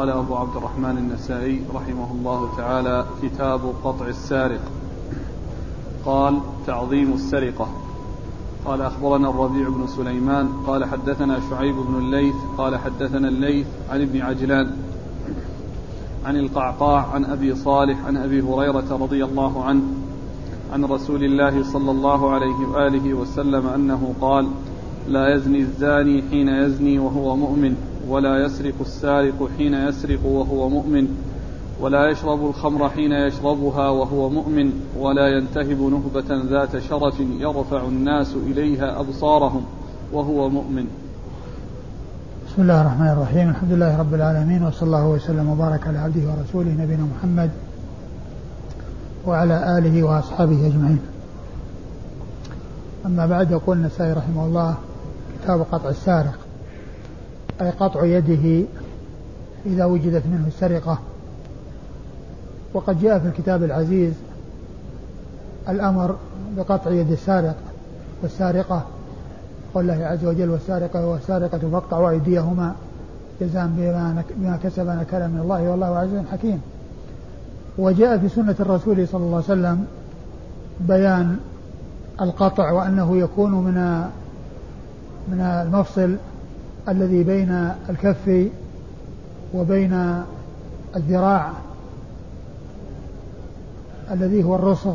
قال أبو عبد الرحمن النسائي رحمه الله تعالى كتاب قطع السارق. قال تعظيم السرقة. قال أخبرنا الربيع بن سليمان. قال حدثنا شعيب بن الليث. قال حدثنا الليث عن ابن عجلان عن القعقاع عن أبي صالح عن أبي هريرة رضي الله عنه عن رسول الله صلى الله عليه وآله وسلم أنه قال لا يزني الزاني حين يزني وهو مؤمن. ولا يسرق السارق حين يسرق وهو مؤمن ولا يشرب الخمر حين يشربها وهو مؤمن ولا ينتهب نهبة ذات شرف يرفع الناس إليها أبصارهم وهو مؤمن. بسم الله الرحمن الرحيم. الحمد لله رب العالمين وصلى الله وسلم وبارك على عبده ورسوله نبينا محمد وعلى آله وأصحابه أجمعين. أما بعد يقول النسائي رحمه الله كتاب قطع السارق. أي قطع يده إذا وجدت منه السرقة. وقد جاء في الكتاب العزيز الأمر بقطع يد السارق والسارقة. قول الله عز وجل والسارقة والسارقة فاقطعوا أيديهما جزاء بما كسب نكالا من الله والله عزيز حكيم. وجاء في سنة الرسول صلى الله عليه وسلم بيان القطع وأنه يكون من من المفصل الذي بين الكف وبين الذراع الذي هو الرسغ.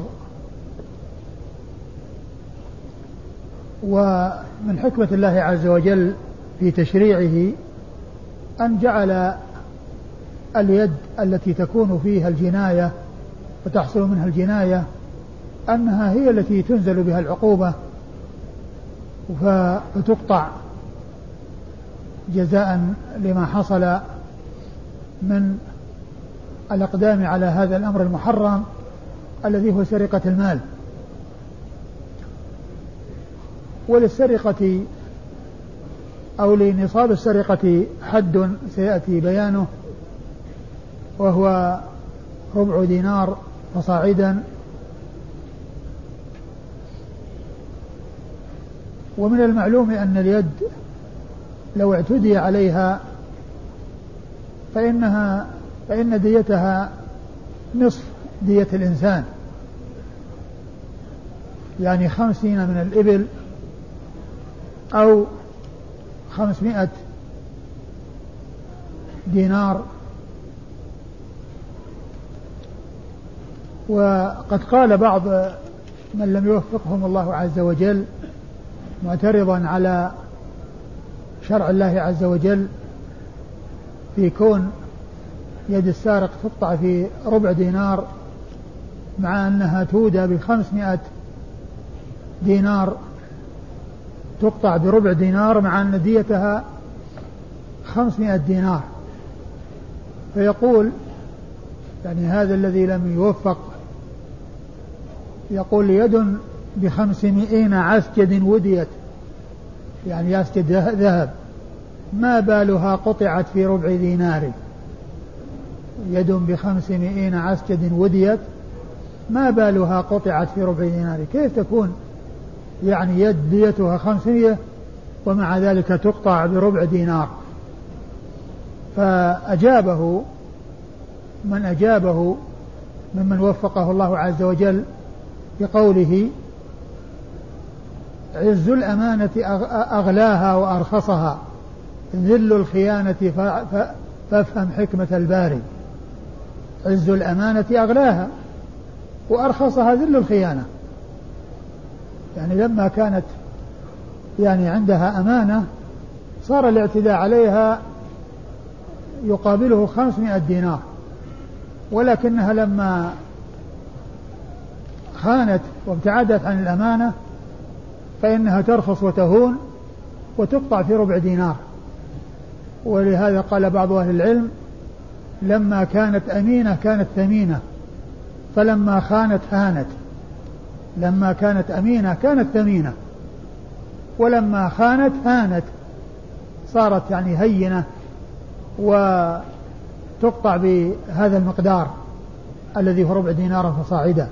ومن حكمة الله عز وجل في تشريعه أن جعل اليد التي تكون فيها الجناية وتحصل منها الجناية أنها هي التي تنزل بها العقوبة فتقطع جزاء لما حصل من الأقدام على هذا الأمر المحرم الذي هو سرقة المال. وللسرقة أو لنصاب السرقة حد سيأتي بيانه وهو ربع دينار فصاعدا ومن المعلوم أن اليد لو اعتدي عليها فإنها فإن ديتها نصف دية الإنسان. يعني خمسين من الإبل أو خمسمائة دينار. وقد قال بعض من لم يوفقهم الله عز وجل معترضا على شرع الله عز وجل في كون يد السارق تقطع في ربع دينار مع أنها تودى بخمسمائة دينار تقطع بربع دينار مع أن ديتها خمسمائة دينار. فيقول يعني هذا الذي لم يوفق يقول يد بخمسمائين عسجد وديت. يعني عسجد ذهب. ما بالها قطعت في ربع دينار. يد بخمسمائين عسجد وديت. ما بالها قطعت في ربع دينار. كيف تكون؟ يعني يد ديتها خمسمية ومع ذلك تقطع بربع دينار. فأجابه من أجابه ممن وفقه الله عز وجل بقوله عز الأمانة أغلاها وأرخصها. ذل الخيانة فافهم حكمة الباري. عز الأمانة أغلاها وأرخصها ذل الخيانة. يعني لما كانت يعني عندها أمانة صار الاعتداء عليها يقابله خمسمائة دينار. ولكنها لما خانت وابتعدت عن الأمانة فإنها ترخص وتهون وتقطع في ربع دينار. ولهذا قال بعض أهل العلم لما كانت أمينة كانت ثمينة فلما خانت هانت. لما كانت أمينة كانت ثمينة ولما خانت هانت. صارت يعني هينة وتقطع بهذا المقدار الذي هو ربع دينار فصاعدا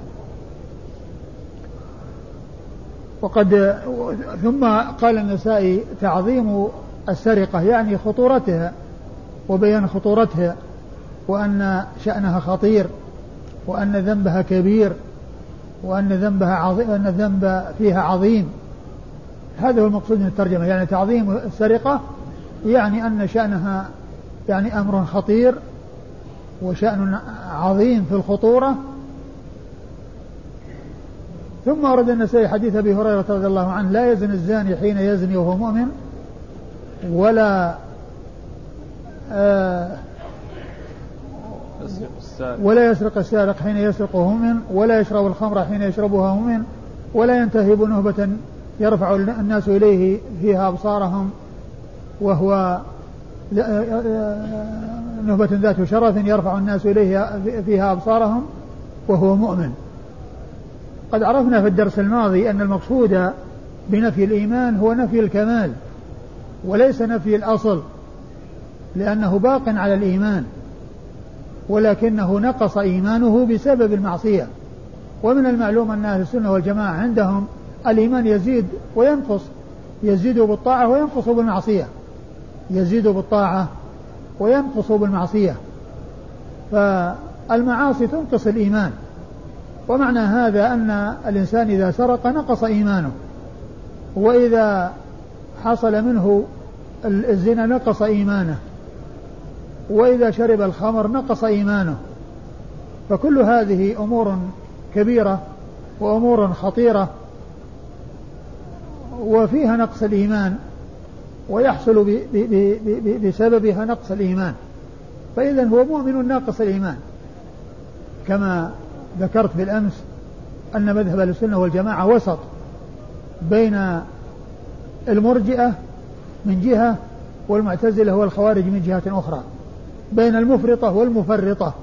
وقد ثم قال النسائي تعظيم السرقة يعني خطورتها وبيان خطورتها وأن شأنها خطير وأن ذنبها كبير وأن ذنبها عظيم وأن الذنب فيها عظيم. هذا هو المقصود من الترجمة يعني تعظيم السرقة يعني أن شأنها يعني أمر خطير وشأن عظيم في الخطورة ثم ورد النسائي حديث أبي هريرة رضي الله عنه لا يزني الزاني حين يزني وهو مؤمن ولا آه ولا يسرق السارق حين يسرق مؤمن ولا يشرب الخمر حين يشربها مؤمن ولا ينتهب نهبة يرفع الناس إليه فيها أبصارهم وهو نهبة ذات شرف يرفع الناس إليه فيها أبصارهم وهو مؤمن. قد عرفنا في الدرس الماضي أن المقصود بنفي الإيمان هو نفي الكمال وليس نفي الأصل لأنه باق على الإيمان ولكنه نقص إيمانه بسبب المعصية. ومن المعلوم أن أهل السنة والجماعة عندهم الإيمان يزيد وينقص يزيد بالطاعة وينقص بالمعصية يزيد بالطاعة وينقص بالمعصية. فالمعاصي تنقص الإيمان. ومعنى هذا أن الإنسان إذا سرق نقص إيمانه وإذا حصل منه الزنا نقص إيمانه وإذا شرب الخمر نقص إيمانه. فكل هذه أمور كبيرة وأمور خطيرة وفيها نقص الإيمان ويحصل بسببها نقص الإيمان. فإذا هو مؤمن ناقص الإيمان كما ذكرت بالأمس أن مذهب السنة والجماعة وسط بين المرجئة من جهة والمعتزلة والخوارج من جهة أخرى بين المفرطة والمفرطة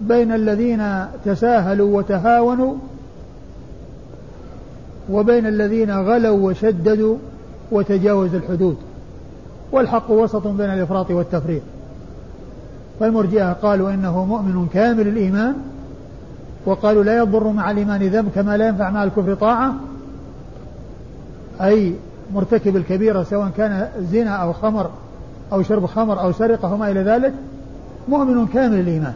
بين الذين تساهلوا وتهاونوا وبين الذين غلوا وشددوا وتجاوزوا الحدود. والحق وسط بين الإفراط والتفريط. فالمرجئة قالوا إنه مؤمن كامل الإيمان وقالوا لا يضر مع الإيمان ذنب كما لا ينفع مع الكفر طاعة. أي مرتكب الكبيرة سواء كان زنا أو خمر أو شرب خمر أو سرقة وما إلى ذلك مؤمن كامل الإيمان.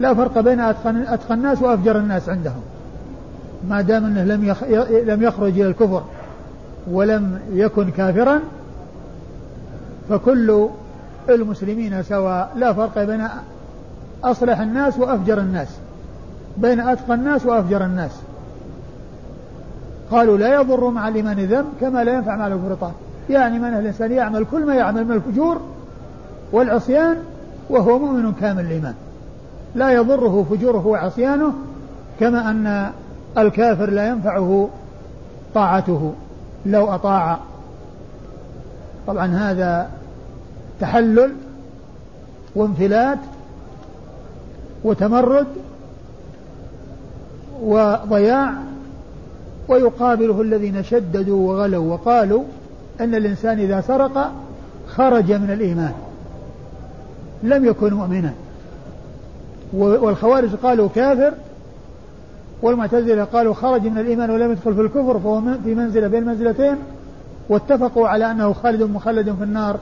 لا فرق بين أتقن الناس وأفجر الناس عندهم. ما دام أنه لم لم يخرج إلى الكفر ولم يكن كافرا فكل المسلمين سواء لا فرق بين أصلح الناس وأفجر الناس. بين أتقى الناس وأفجر الناس. قالوا لا يضر مع الإيمان ذنب كما لا ينفع مع الكفر يعني من الإنسان يعمل كل ما يعمل من الفجور والعصيان وهو مؤمن كامل الإيمان. لا يضره فجوره وعصيانه كما أن الكافر لا ينفعه طاعته لو أطاع. طبعا هذا تحلل وانفلات وتمرد وضياع ويقابله الذين شددوا وغلوا وقالوا أن الإنسان إذا سرق خرج من الإيمان لم يكن مؤمنا. والخوارج قالوا كافر والمعتزلة قالوا خرج من الإيمان ولم يدخل في الكفر فهو في منزلة بين منزلتين واتفقوا على أنه خالد مخلد في النار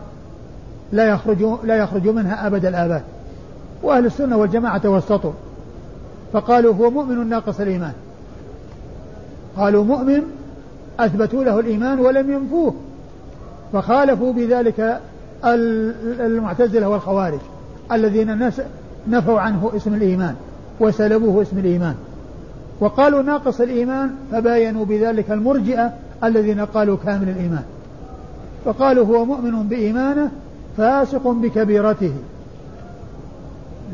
لا يخرج لا يخرج منها أبد الآباد. وأهل السنة والجماعة توسطوا. فقالوا هو مؤمن ناقص الإيمان. قالوا مؤمن أثبتوا له الإيمان ولم ينفوه فخالفوا بذلك المعتزلة والخوارج الذين نفوا عنه اسم الإيمان وسلبوه اسم الإيمان. وقالوا ناقص الإيمان فباينوا بذلك المرجئة الذين قالوا كامل الإيمان. فقالوا هو مؤمن بإيمانه فاسق بكبيرته.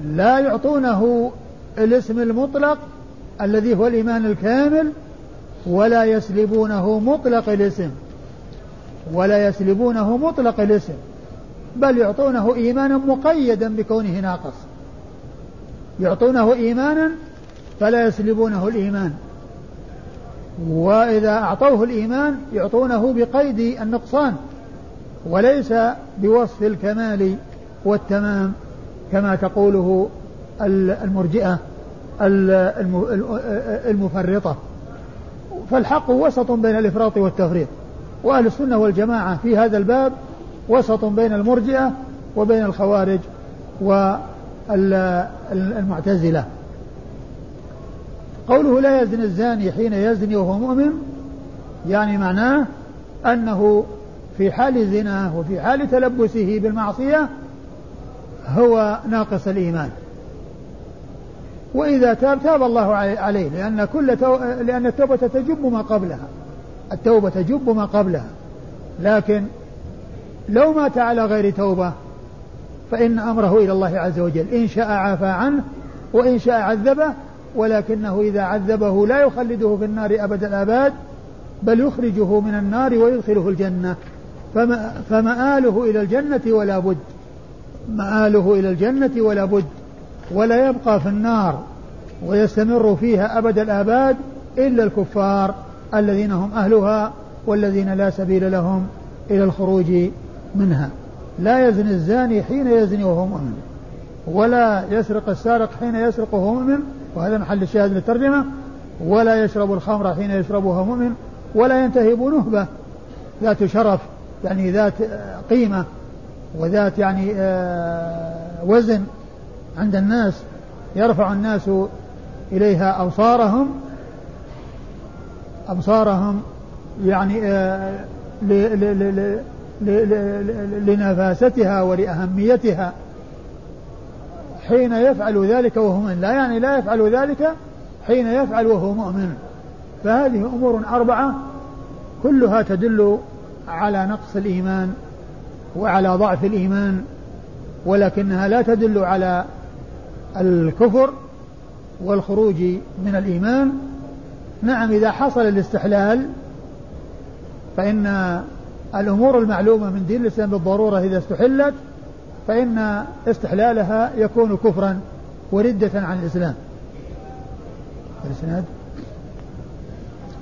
لا يعطونه الاسم المطلق الذي هو الإيمان الكامل ولا يسلبونه مطلق الاسم. ولا يسلبونه مطلق الاسم بل يعطونه إيمانا مقيدا بكونه ناقص. يعطونه إيمانا فلا يسلبونه الإيمان. وإذا أعطوه الإيمان يعطونه بقيد النقصان وليس بوصف الكمال والتمام كما تقوله المرجئة المفرطة. فالحق وسط بين الإفراط والتفريط. وأهل السنة والجماعة في هذا الباب وسط بين المرجئة وبين الخوارج والمعتزلة قوله لا يزني الزاني حين يزني وهو مؤمن يعني معناه أنه في حال زناه وفي حال تلبسه بالمعصية هو ناقص الإيمان. وإذا تاب تاب الله عليه لأن كل تو... لأن التوبة تجب ما قبلها. التوبة تجب ما قبلها. لكن لو مات على غير توبة فإن أمره إلى الله عز وجل. إن شاء عافى عنه وإن شاء عذبه ولكنه إذا عذبه لا يخلده في النار أبد الآباد بل يخرجه من النار ويدخله الجنة. فما فمآله إلى الجنة ولا بد. مآله إلى الجنة ولا بد. ولا يبقى في النار ويستمر فيها أبد الآباد إلا الكفار الذين هم أهلها والذين لا سبيل لهم إلى الخروج منها. لا يزني الزاني حين يزني وهو مؤمن ولا يسرق السارق حين يسرق وهو مؤمن وهذا محل الشاهد للترجمة ولا يشرب الخمر حين يشرب وهو مؤمن ولا ينتهب نهبة ذات شرف يعني ذات قيمة وذات يعني آه، وزن عند الناس يرفع الناس إليها أبصارهم أبصارهم يعني آه، لنفاستها ولأهميتها حين يفعل ذلك وهو مؤمن. لا يعني لا يفعل ذلك حين يفعل وهو مؤمن. فهذه أمور أربعة كلها تدل على نقص الإيمان وعلى ضعف الإيمان ولكنها لا تدل على الكفر والخروج من الإيمان. نعم إذا حصل الاستحلال فإن الأمور المعلومة من دين الإسلام بالضرورة إذا استحلت فإن استحلالها يكون كفرا وردة عن الإسلام. الإسناد؟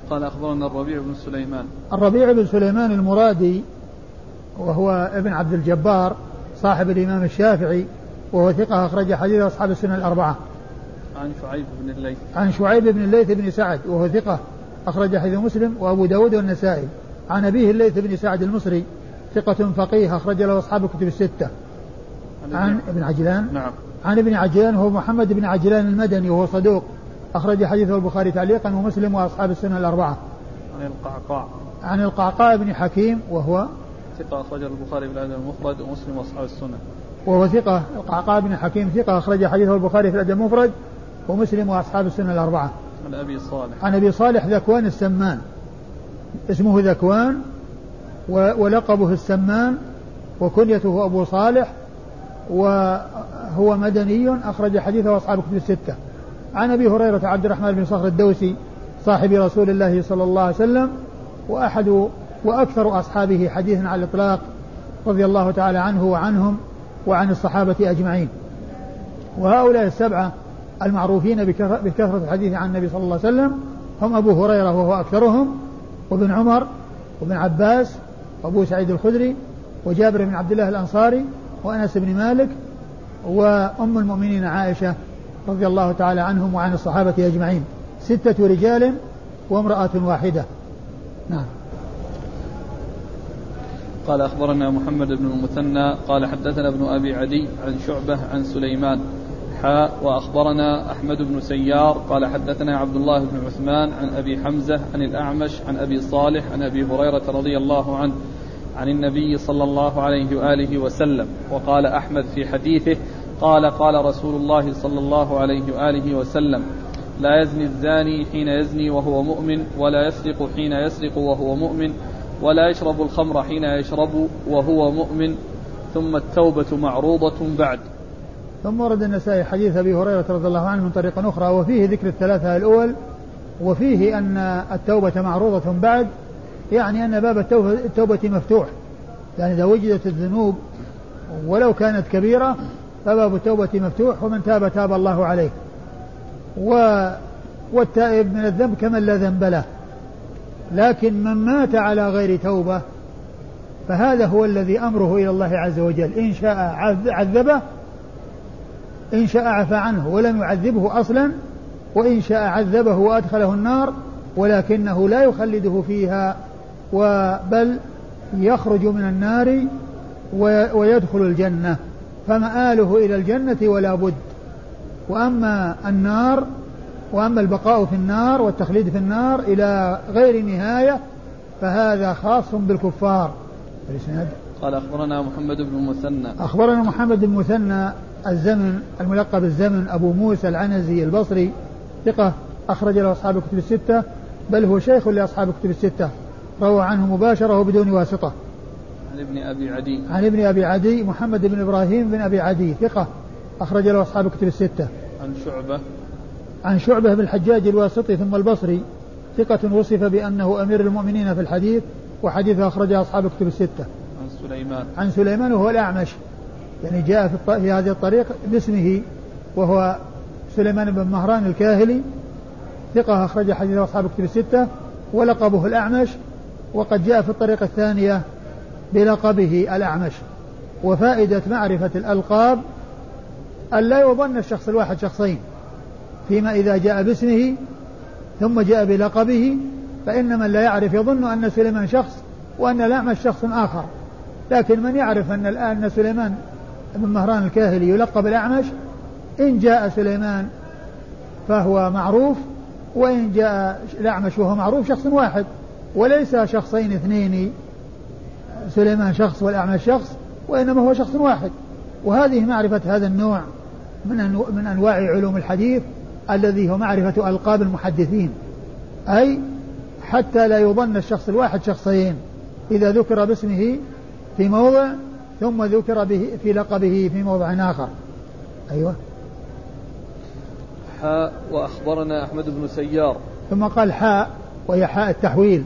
قال أخبرنا الربيع بن سليمان. الربيع بن سليمان المرادي وهو ابن عبد الجبار صاحب الإمام الشافعي وهو ثقة أخرج حديث أصحاب السنة الأربعة. عن شعيب بن الليث. عن شعيب بن الليث بن سعد وهو ثقة أخرج حديث مسلم وأبو داود والنسائي. عن أبيه الليث بن سعد المصري ثقة فقيه أخرج له أصحاب الكتب الستة. عن ابن عجلان؟ نعم. عن ابن عجلان وهو محمد بن عجلان المدني وهو صدوق. أخرج حديثه البخاري تعليقا ومسلم وأصحاب السنة الأربعة. عن القعقاع. عن القعقاع بن حكيم وهو ثقة أخرج البخاري في الأدب المفرد ومسلم وأصحاب السنة. وهو ثقة القعقاع بن حكيم ثقة أخرج حديثه البخاري في الأدب المفرد ومسلم وأصحاب السنة الأربعة. عن أبي صالح. عن أبي صالح ذكوان السمان. اسمه ذكوان ولقبه السمان وكنيته أبو صالح وهو مدني أخرج حديثه أصحاب كتب الستة. عن أبي هريرة عبد الرحمن بن صخر الدوسي صاحب رسول الله صلى الله عليه وسلم وأحد وأكثر أصحابه حديثا على الإطلاق رضي الله تعالى عنه وعنهم. وعن الصحابة أجمعين. وهؤلاء السبعة المعروفين بكثرة الحديث عن النبي صلى الله عليه وسلم هم أبو هريرة وهو أكثرهم وابن عمر وابن عباس وأبو سعيد الخدري وجابر بن عبد الله الأنصاري وأنس بن مالك وأم المؤمنين عائشة رضي الله تعالى عنهم وعن الصحابة أجمعين. ستة رجال وامرأة واحدة. نعم. قال أخبرنا محمد بن المثنى قال حدثنا ابن أبي عدي عن شعبة عن سليمان حاء وأخبرنا أحمد بن سيار قال حدثنا عبد الله بن عثمان عن أبي حمزة عن الأعمش عن أبي صالح عن أبي هريرة رضي الله عنه عن النبي صلى الله عليه وآله وسلم وقال أحمد في حديثه قال قال رسول الله صلى الله عليه وآله وسلم لا يزني الزاني حين يزني وهو مؤمن ولا يسرق حين يسرق وهو مؤمن ولا يشرب الخمر حين يشرب وهو مؤمن ثم التوبة معروضة بعد. ثم ورد النسائي حديث أبي هريرة رضي الله عنه من طريق أخرى وفيه ذكر الثلاثة الأول وفيه أن التوبة معروضة بعد يعني أن باب التوبة مفتوح. يعني إذا وجدت الذنوب ولو كانت كبيرة فباب التوبة مفتوح ومن تاب تاب الله عليه. و والتائب من الذنب كمن لا ذنب له. لكن من مات على غير توبة فهذا هو الذي أمره إلى الله عز وجل. إن شاء عذبه إن شاء عفى عنه ولم يعذبه أصلا وإن شاء عذبه وأدخله النار ولكنه لا يخلده فيها بل يخرج من النار ويدخل الجنة. فمآله إلى الجنة ولا بد. وأما النار وأما البقاء في النار والتخليد في النار إلى غير نهاية فهذا خاص بالكفار. الإسناد؟ قال أخبرنا محمد بن المثنى أخبرنا محمد بن المثنى الزمن الملقب الزمن أبو موسى العنزي البصري ثقة أخرج له أصحاب الكتب الستة بل هو شيخ لأصحاب الكتب الستة. روى عنه مباشرة وبدون واسطة. عن ابن أبي عدي. عن ابن أبي عدي محمد بن إبراهيم بن أبي عدي ثقة أخرج له أصحاب الكتب الستة. عن شعبة. عن شعبة بن الحجاج الواسطي ثم البصري ثقة وصف بأنه أمير المؤمنين في الحديث وحديثه أخرجه أصحاب الكتب الستة. عن سليمان. عن سليمان وهو الأعمش. يعني جاء في, في هذه الطريق باسمه وهو سليمان بن مهران الكاهلي. ثقة أخرج حديث أصحاب الكتب الستة. ولقبه الأعمش. وقد جاء في الطريقة الثانية بلقبه الأعمش. وفائدة معرفة الألقاب أن لا يظن الشخص الواحد شخصين. فيما إذا جاء باسمه ثم جاء بلقبه فإن من لا يعرف يظن أن سليمان شخص وأن الأعمش شخص آخر. لكن من يعرف أن الآن سليمان بن مهران الكاهلي يلقب الأعمش إن جاء سليمان فهو معروف وإن جاء الأعمش وهو معروف شخص واحد وليس شخصين اثنين سليمان شخص والأعمش شخص وإنما هو شخص واحد. وهذه معرفة هذا النوع من أنواع علوم الحديث الذي هو معرفة ألقاب المحدثين. أي حتى لا يظن الشخص الواحد شخصين. إذا ذكر باسمه في موضع ثم ذكر به في لقبه في موضع آخر. أيوه. حاء وأخبرنا أحمد بن سيار. ثم قال حاء وهي حاء التحويل.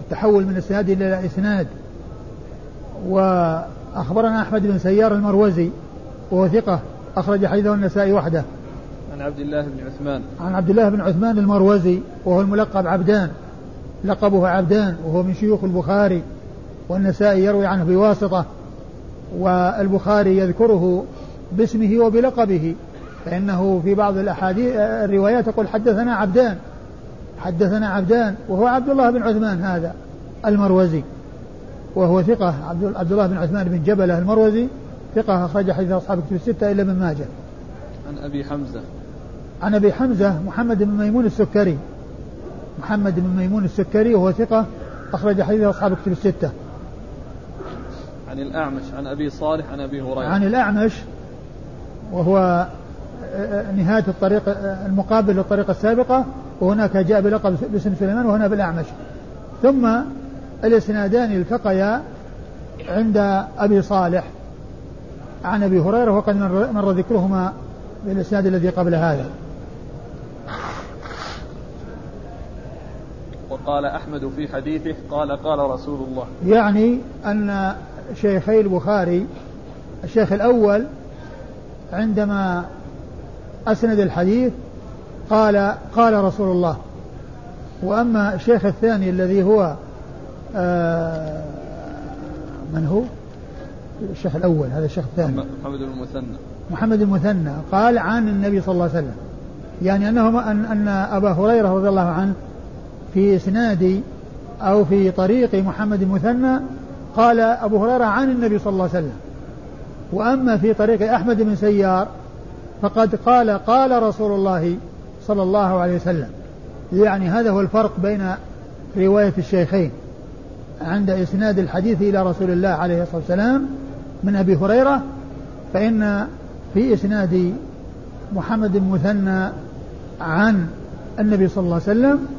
التحول من إسناد إلى إسناد. وأخبرنا أحمد بن سيار المروزي وهو ثقة أخرج حديثه النسائي وحده. عن عبد الله بن عثمان عن عبد الله بن عثمان المروزي وهو الملقب عبدان لقبه عبدان وهو من شيوخ البخاري والنسائي يروي عنه بواسطة والبخاري يذكره باسمه وبلقبه فإنه في بعض الأحاديث الروايات يقول حدثنا عبدان حدثنا عبدان وهو عبد الله بن عثمان هذا المروزي وهو ثقة عبد الله بن عثمان بن جبلة المروزي ثقة أخرج حديث أصحاب الكتب الستة إلا ابن ماجه. عن أبي حمزة. عن أبي حمزة محمد بن ميمون السكري. محمد بن ميمون السكري وهو ثقة أخرج حديث أصحاب الكتب الستة. عن الأعمش عن أبي صالح عن أبي هريرة. عن الأعمش وهو نهاية الطريق المقابل للطريقة السابقة وهناك جاء بلقب باسم سليمان وهنا بالأعمش ثم الإسنادان التقيا عند أبي صالح عن أبي هريرة وقد مر ذكرهما بالإسناد الذي قبل هذا وقال أحمد في حديثه قال قال رسول الله. يعني أن شيخي البخاري الشيخ الأول عندما أسند الحديث قال قال رسول الله. وأما الشيخ الثاني الذي هو آه من هو؟ الشيخ الأول هذا الشيخ الثاني. محمد المثنى. محمد المثنى قال عن النبي صلى الله عليه وسلم. يعني أنه أن, أن أبا هريرة رضي الله عنه في إسناد أو في طريق محمد المثنى قال أبو هريرة عن النبي صلى الله عليه وسلم. وأما في طريق أحمد بن سيار فقد قال قال رسول الله صلى الله عليه وسلم. يعني هذا هو الفرق بين رواية الشيخين عند إسناد الحديث إلى رسول الله عليه الصلاة والسلام من أبي هريرة فإن في إسناد محمد المثنى عن النبي صلى الله عليه وسلم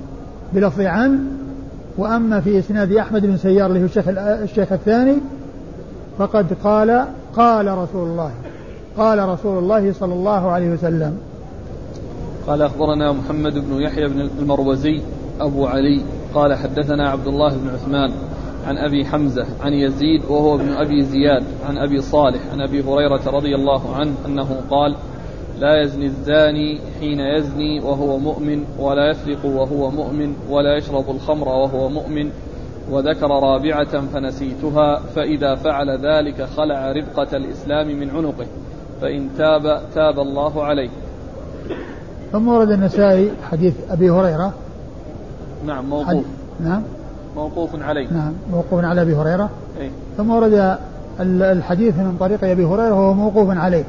بلفظ عن وأما في إسناد أحمد بن سيار اللي هو الشيخ, الشيخ الثاني فقد قال قال رسول الله قال رسول الله صلى الله عليه وسلم. قال أخبرنا محمد بن يحيى بن المروزي أبو علي قال حدثنا عبد الله بن عثمان عن أبي حمزة عن يزيد وهو ابن أبي زياد عن أبي صالح عن أبي هريرة رضي الله عنه أنه قال لا يزني الزاني حين يزني وهو مؤمن ولا يسرق وهو مؤمن ولا يشرب الخمر وهو مؤمن وذكر رابعة فنسيتها فإذا فعل ذلك خلع ربقة الإسلام من عنقه فإن تاب تاب الله عليه. ثم ورد النسائي حديث أبي هريرة. نعم موقوف. نعم. موقوف عليه. نعم موقوف على أبي هريرة. أي. ثم ورد الحديث من طريق أبي هريرة وهو موقوف عليه.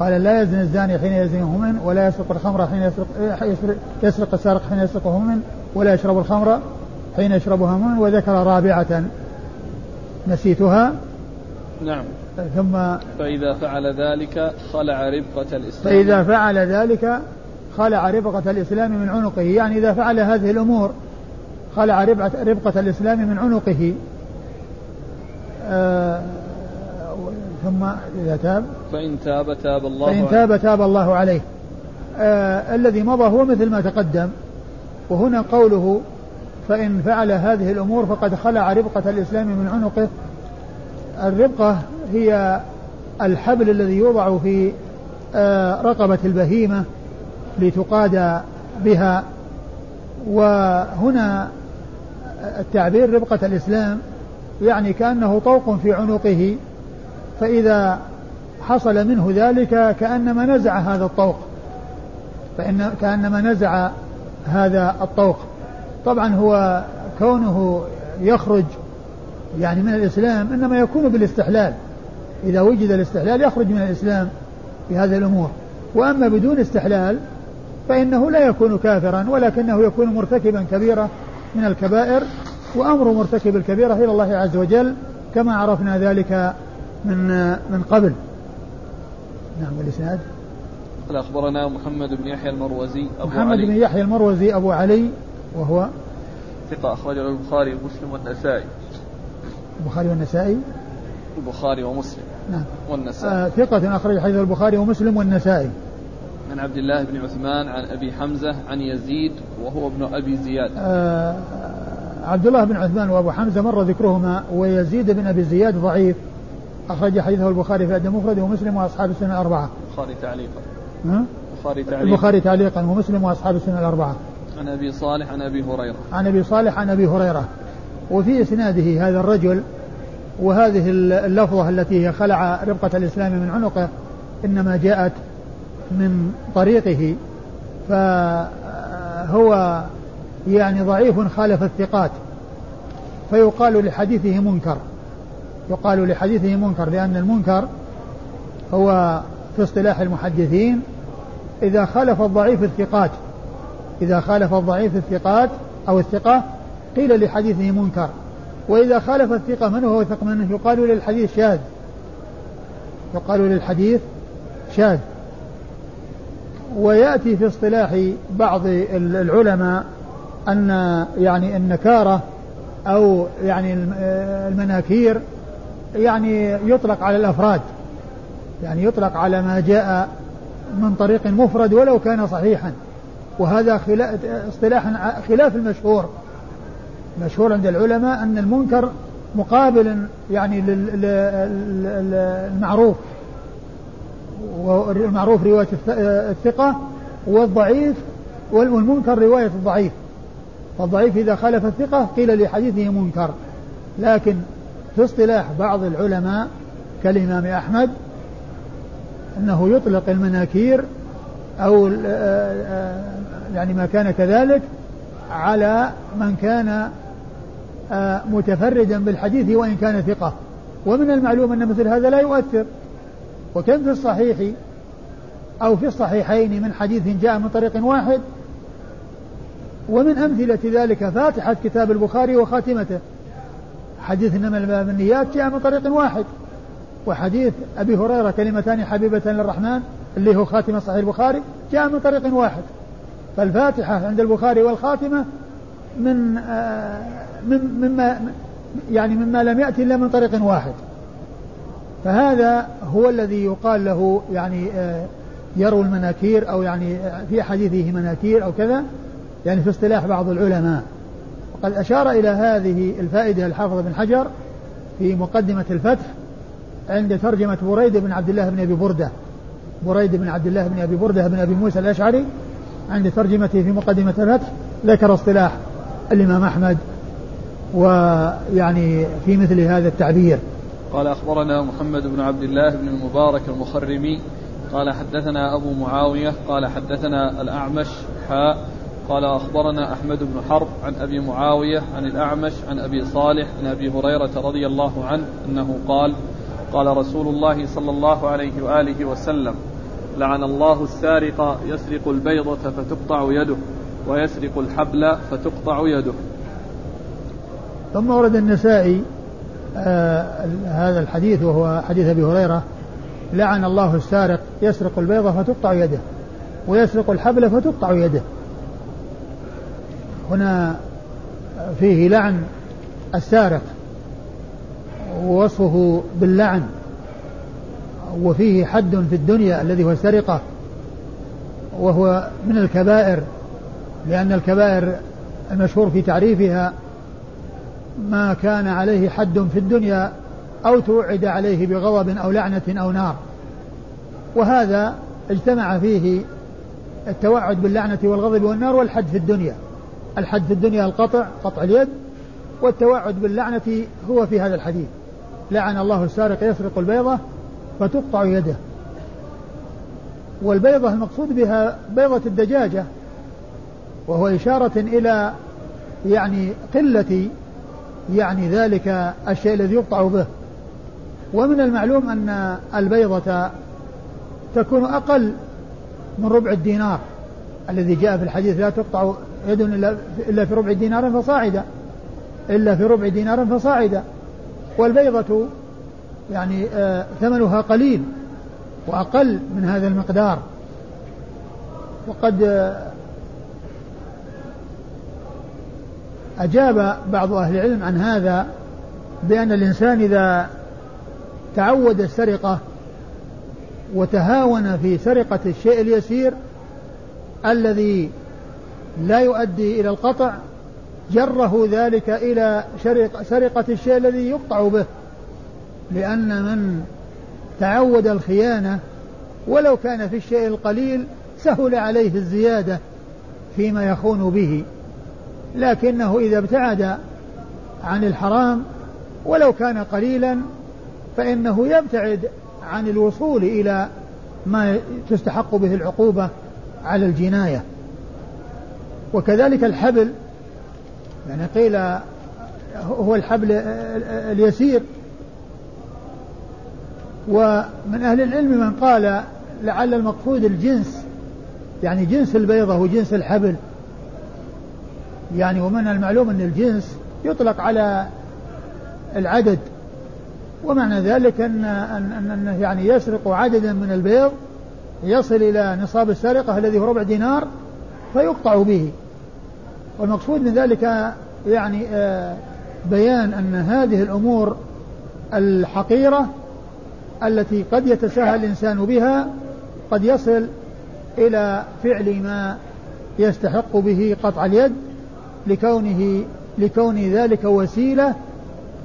قال لا يزني الزاني حين يزني مؤمن ولا يسرق الخمر حين يسرق, يسرق, يسرق السارق حين يسرقه مؤمن ولا يشرب الخمر حين يشربها مؤمن وذكر رابعة نسيتها. نعم. ثم فإذا فعل ذلك خلع ربقة الإسلام. فإذا فعل ذلك خلع ربقة الإسلام من عنقه. يعني إذا فعل هذه الأمور خلع ربقة الإسلام من عنقه. آه ثم إذا تاب؟ فإن تاب تاب الله فإن تاب تاب الله عليه. آه الذي مضى هو مثل ما تقدم. وهنا قوله فإن فعل هذه الأمور فقد خلع ربقة الإسلام من عنقه. الربقة هي الحبل الذي يوضع في آه رقبة البهيمة لتقاد بها. وهنا التعبير ربقة الإسلام يعني كأنه طوق في عنقه. فإذا حصل منه ذلك كأنما نزع هذا الطوق. فإن كأنما نزع هذا الطوق. طبعا هو كونه يخرج يعني من الإسلام إنما يكون بالاستحلال. إذا وجد الاستحلال يخرج من الإسلام في هذه الأمور. وأما بدون استحلال فإنه لا يكون كافرا ولكنه يكون مرتكبا كبيرة من الكبائر وأمر مرتكب الكبيرة إلى الله عز وجل كما عرفنا ذلك من من قبل. نعم والإسناد؟ قال أخبرنا محمد بن يحيى المروزي أبو محمد علي. بن يحيى المروزي أبو علي وهو ثقة أخرجه البخاري ومسلم والنسائي. البخاري والنسائي؟ البخاري ومسلم نعم. والنسائي. آه ثقة أخرج حديث البخاري ومسلم والنسائي. عن عبد الله بن عثمان عن أبي حمزة عن يزيد وهو ابن أبي زياد. آه عبد الله بن عثمان وأبو حمزة مر ذكرهما ويزيد بن أبي زياد ضعيف. أخرج حديثه البخاري في أدب مفرد ومسلم وأصحاب السنة الأربعة. البخاري تعليقا. البخاري تعليقا. البخاري تعليقا ومسلم وأصحاب السنة الأربعة. عن أبي صالح عن أبي هريرة. عن أبي صالح عن أبي هريرة. وفي إسناده هذا الرجل وهذه اللفظة التي هي خلع ربقة الإسلام من عنقه إنما جاءت من طريقه فهو يعني ضعيف خالف الثقات فيقال لحديثه منكر. يقال لحديثه منكر لأن المنكر هو في اصطلاح المحدثين إذا خالف الضعيف الثقات. إذا خالف الضعيف الثقات أو الثقة قيل لحديثه منكر. وإذا خالف الثقة من هو وثق منه يقال للحديث شاذ. يقال للحديث شاذ. ويأتي في اصطلاح بعض العلماء أن يعني النكارة أو يعني المناكير يعني يطلق على الأفراد يعني يطلق على ما جاء من طريق مفرد ولو كان صحيحا. وهذا اصطلاح خلاف المشهور. مشهور عند العلماء أن المنكر مقابل يعني للمعروف والمعروف رواية الثقة والضعيف والمنكر رواية الضعيف. فالضعيف إذا خالف الثقة قيل لحديثه منكر. لكن في اصطلاح بعض العلماء كالإمام أحمد أنه يطلق المناكير أو يعني ما كان كذلك على من كان متفردا بالحديث وإن كان ثقة. ومن المعلوم أن مثل هذا لا يؤثر. وكم في الصحيح أو في الصحيحين من حديث جاء من طريق واحد؟ ومن أمثلة ذلك فاتحة كتاب البخاري وخاتمته. حديث إنما الباب النيات جاء من طريق واحد. وحديث أبي هريرة كلمتان حبيبة للرحمن اللي هو خاتمة صحيح البخاري جاء من طريق واحد. فالفاتحة عند البخاري والخاتمة من آه من مما يعني مما لم يأتي إلا من طريق واحد. فهذا هو الذي يقال له يعني آه يروي المناكير أو يعني في حديثه مناكير أو كذا. يعني في اصطلاح بعض العلماء. وقد أشار إلى هذه الفائدة الحافظ بن حجر في مقدمة الفتح عند ترجمة بريد بن عبد الله بن أبي بردة. بريد بن عبد الله بن أبي بردة بن أبي موسى الأشعري عند ترجمته في مقدمة الفتح ذكر اصطلاح الإمام أحمد ويعني في مثل هذا التعبير. قال أخبرنا محمد بن عبد الله بن المبارك المخرمي قال حدثنا أبو معاوية قال حدثنا الأعمش حاء قال أخبرنا أحمد بن حرب عن أبي معاوية عن الأعمش عن أبي صالح عن أبي هريرة رضي الله عنه أنه قال قال رسول الله صلى الله عليه وآله وسلم لعن الله السارق يسرق البيضة فتقطع يده ويسرق الحبل فتقطع يده. ثم ورد النسائي آه هذا الحديث وهو حديث أبي هريرة لعن الله السارق يسرق البيضة فتقطع يده ويسرق الحبل فتقطع يده. هنا فيه لعن السارق ووصفه باللعن وفيه حد في الدنيا الذي هو السرقة وهو من الكبائر لأن الكبائر المشهور في تعريفها ما كان عليه حد في الدنيا أو توعد عليه بغضب أو لعنة أو نار. وهذا اجتمع فيه التوعد باللعنة والغضب والنار والحد في الدنيا. الحد في الدنيا القطع قطع اليد والتوعد باللعنة هو في هذا الحديث. لعن الله السارق يسرق البيضة فتقطع يده. والبيضة المقصود بها بيضة الدجاجة وهو إشارة إلى يعني قلة يعني ذلك الشيء الذي يقطع به. ومن المعلوم أن البيضة تكون أقل من ربع الدينار. الذي جاء في الحديث لا تقطع يد إلا في ربع دينار فصاعدا. إلا في ربع دينار فصاعدا. والبيضة يعني آه ثمنها قليل وأقل من هذا المقدار. وقد آه أجاب بعض أهل العلم عن هذا بأن الإنسان إذا تعود السرقة وتهاون في سرقة الشيء اليسير الذي لا يؤدي إلى القطع جره ذلك إلى سرقة الشيء الذي يقطع به. لأن من تعود الخيانة ولو كان في الشيء القليل سهل عليه الزيادة فيما يخون به. لكنه إذا ابتعد عن الحرام ولو كان قليلا فإنه يبتعد عن الوصول إلى ما تستحق به العقوبة. على الجناية. وكذلك الحبل يعني قيل هو الحبل اليسير. ومن أهل العلم من قال لعل المقصود الجنس يعني جنس البيضة وجنس الحبل. يعني ومن المعلوم أن الجنس يطلق على العدد. ومعنى ذلك أن أن أن يعني يسرق عددا من البيض يصل إلى نصاب السرقة الذي هو ربع دينار فيقطع به. والمقصود من ذلك يعني آه، بيان أن هذه الأمور الحقيرة التي قد يتساهل الإنسان بها قد يصل إلى فعل ما يستحق به قطع اليد لكونه لكون ذلك وسيلة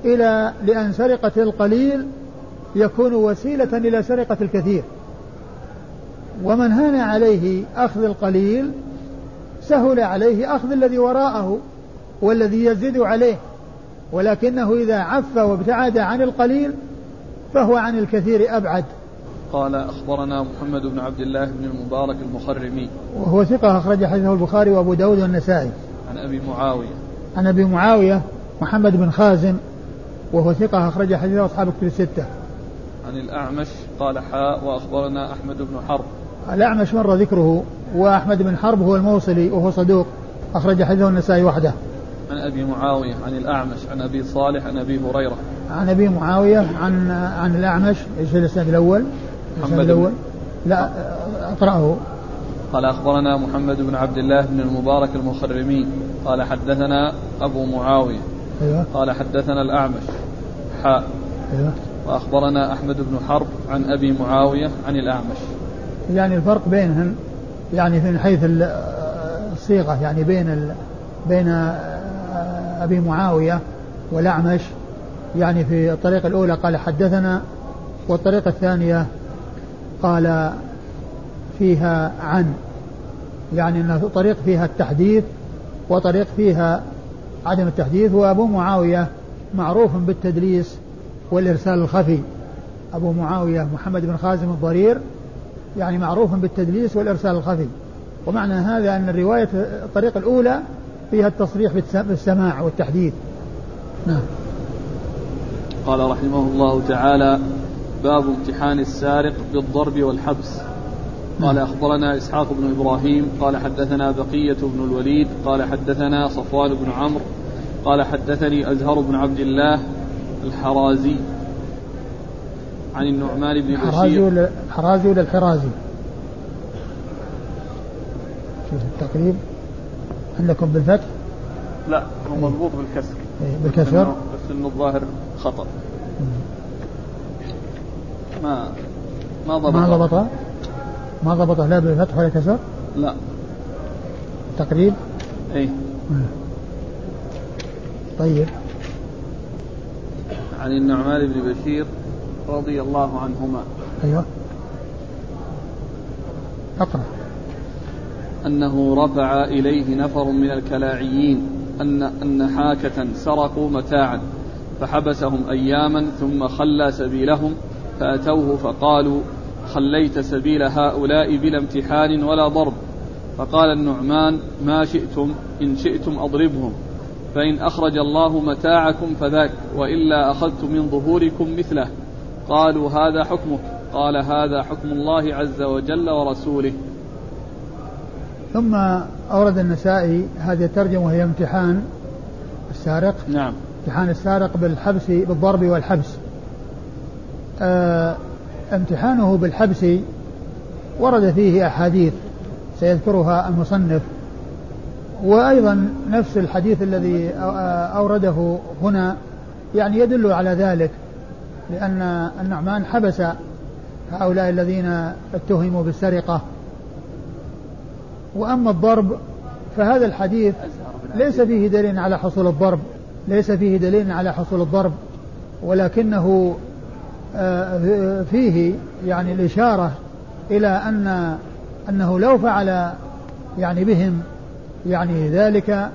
إلى لأن سرقة القليل يكون وسيلة إلى سرقة الكثير. ومن هان عليه أخذ القليل سهل عليه أخذ الذي وراءه والذي يزيد عليه ولكنه إذا عف وابتعد عن القليل فهو عن الكثير أبعد قال أخبرنا محمد بن عبد الله بن المبارك المخرمي وهو ثقة أخرج حديثه البخاري وأبو داود والنسائي عن أبي معاوية عن أبي معاوية محمد بن خازم وهو ثقة أخرج حديثه أصحاب الكتب الستة. عن الأعمش قال حاء وأخبرنا أحمد بن حرب. الأعمش مر ذكره وأحمد بن حرب هو الموصلي وهو صدوق أخرج حديثه النسائي وحده. عن أبي معاوية عن الأعمش عن أبي صالح عن أبي هريرة. عن أبي معاوية عن عن الأعمش إيش الإسناد الأول؟ الإسناد الأول؟ لا اقرأه. قال أخبرنا محمد بن عبد الله بن المبارك المخرمي قال حدثنا أبو معاوية أيوة. قال حدثنا الأعمش حاء أيوة. وأخبرنا أحمد بن حرب عن أبي معاوية عن الأعمش يعني الفرق بينهم يعني من حيث الصيغة يعني بين ال... بين أبي معاوية والأعمش. يعني في الطريقة الأولى قال حدثنا والطريقة الثانية قال فيها عن. يعني أن طريق فيها التحديث وطريق فيها عدم التحديث. وأبو معاوية معروف بالتدليس والإرسال الخفي. أبو معاوية محمد بن خازم الضرير يعني معروف بالتدليس والإرسال الخفي. ومعنى هذا أن الرواية الطريقة الأولى فيها التصريح بالسماع والتحديث. نعم. قال رحمه الله تعالى باب امتحان السارق بالضرب والحبس. قال أخبرنا إسحاق بن إبراهيم قال حدثنا بقية بن الوليد قال حدثنا صفوان بن عمرو قال حدثني أزهر بن عبد الله الحرازي. عن النعمان بن بشير. ولا الحرازي ولا الحرازي؟ شوف التقريب. عندكم بالفتح؟ لا هو مضبوط بالكسر. إيه بالكسر؟ بس إنه الظاهر خطأ. ما ما ضبط. ما ضبط؟ ما ضبط لا بالفتح ولا كسر؟ لا. تقريب؟ اي طيب. عن النعمان بن بشير. رضي الله عنهما. أيوه. أقرأ. أنه رفع إليه نفر من الكلاعيين أن أن حاكة سرقوا متاعا فحبسهم اياما ثم خلى سبيلهم فأتوه فقالوا خليت سبيل هؤلاء بلا امتحان ولا ضرب فقال النعمان ما شئتم إن شئتم أضربهم فإن أخرج الله متاعكم فذاك وإلا أخذت من ظهوركم مثله قالوا هذا حكمك قال هذا حكم الله عز وجل ورسوله. ثم أورد النسائي هذه الترجمة وهي امتحان السارق. نعم. امتحان السارق بالحبس بالضرب والحبس. آه امتحانه بالحبس ورد فيه أحاديث سيذكرها المصنف. وأيضا نفس الحديث الذي أورده هنا يعني يدل على ذلك. لأن النعمان حبس هؤلاء الذين اتهموا بالسرقة. وأما الضرب فهذا الحديث ليس فيه دليل على حصول الضرب ليس فيه دليل على حصول الضرب ولكنه آه، فيه يعني الإشارة إلى أن أنه لو فعل يعني بهم يعني ذلك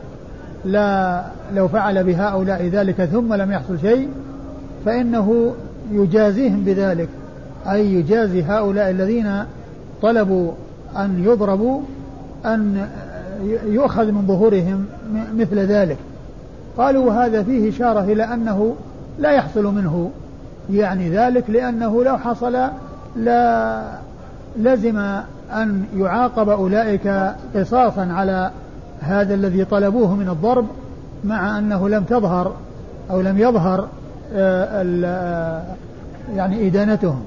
لا لو فعل بهؤلاء ذلك ثم لم يحصل شيء فإنه يجازيهم بذلك أي يجازي هؤلاء الذين طلبوا أن يضربوا أن يؤخذ من ظهورهم مثل ذلك. قالوا هذا فيه إشارة إلى أنه لا يحصل منه يعني ذلك لأنه لو حصل لا لزم أن يعاقب أولئك قصاصا على هذا الذي طلبوه من الضرب مع أنه لم تظهر أو لم يظهر يعني إدانتهم.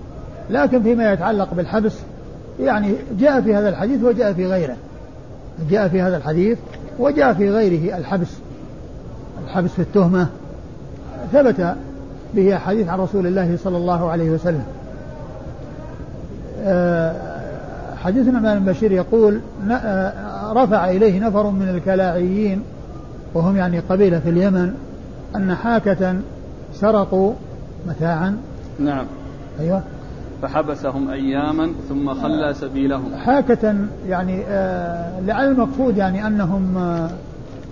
لكن فيما يتعلق بالحبس يعني جاء في هذا الحديث وجاء في غيره. جاء في هذا الحديث وجاء في غيره الحبس. الحبس في التهمة. ثبت به حديث عن رسول الله صلى الله عليه وسلم. آه، حديث النعمان بشير يقول آه، رفع إليه نفر من الكلاعيين وهم يعني قبيلة في اليمن أن حاكة سرقوا متاعا. نعم. أيوة. فحبسهم أياما ثم خلى سبيلهم. حاكة يعني آه لعل المقصود يعني أنهم آه